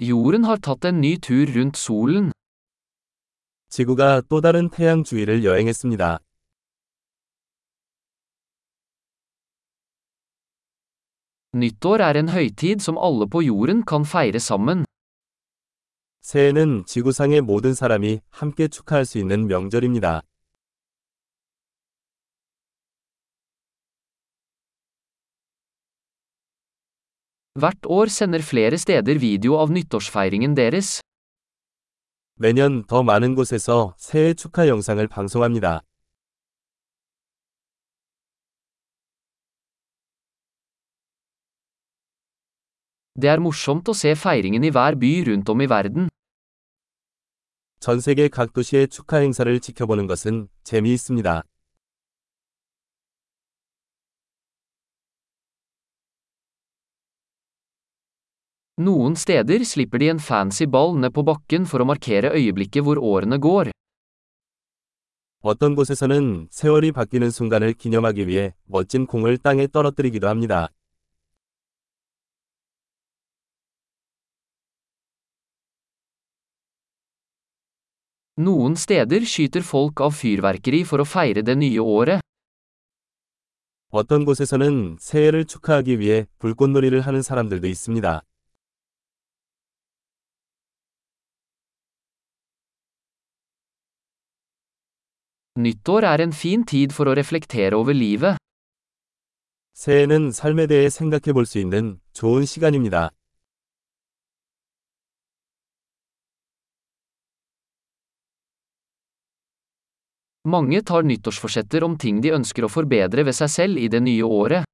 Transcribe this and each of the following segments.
Jorden har tatt en ny tur rundt solen. 지구가 또 다른 태양 주위를 여행했습니다. Nyttår er en høytid som alle på jorden kan feire sammen. 새해는 지구상의 모든 사람이 함께 축하할 수 있는 명절입니다. Hvert år sender flere steder video av nyttårsfeiringen deres. 매년 더 많은 곳에서 새해 축하 영상을 방송합니다. Det er morsomt å se feiringen i hver by rundt om i verden. 전 세계 각 도시의 축하 행사를 지켜보는 것은 재미있습니다. Noen steder slipper de en fancy ball ned på bakken for å markere øyeblikket hvor årene går. 어떤 곳에서는 세월이 바뀌는 순간을 기념하기 위해 멋진 공을 땅에 떨어뜨리기도 합니다. Noen steder skyter folk av fyrverkeri for å feire det nye året. 어떤 곳에서는 새해를 축하하기 위해 불꽃놀이를 하는 사람들도 있습니다. Nyttår er en fin tid for å reflektere over livet. 새해는 삶에 대해 생각해 볼 수 있는 좋은 시간입니다. Mange tar nyttårsforsetter om ting de ønsker å forbedre ved seg selv i det nye året.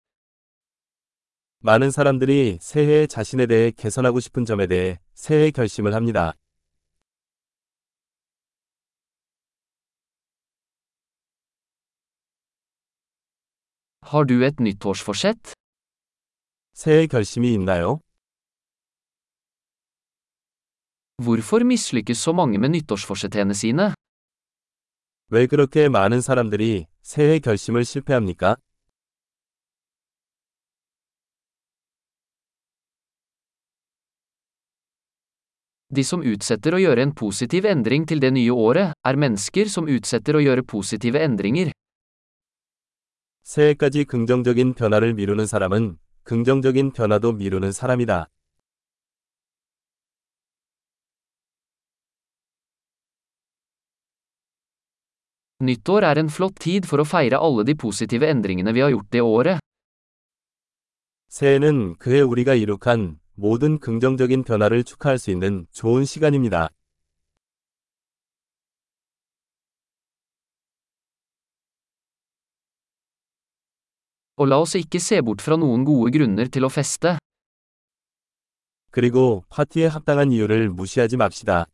많은 사람들이 새해에 자신에 대해 개선하고 싶은 점에 대해 새해 결심을 합니다. Har du et nyttårsforsett? 새해 결심이 있나요? Hvorfor mislykkes så mange med nyttårsforsettene sine? 왜 그렇게 많은 사람들이 새해 결심을 실패합니까? De som utsetter å gjøre en positiv endring til det nye året, er mennesker som utsetter å gjøre positive endringer. 새해까지 긍정적인 변화를 미루는 사람은 긍정적인 변화도 미루는 사람이다. Nyttår er en flott tid for å feire alle de positive endringene vi har gjort det året. 새해는 그해 우리가 이룩한 모든 긍정적인 변화를 축하할 수 있는 좋은 시간입니다. 그리고 파티에 합당한 이유를 무시하지 맙시다.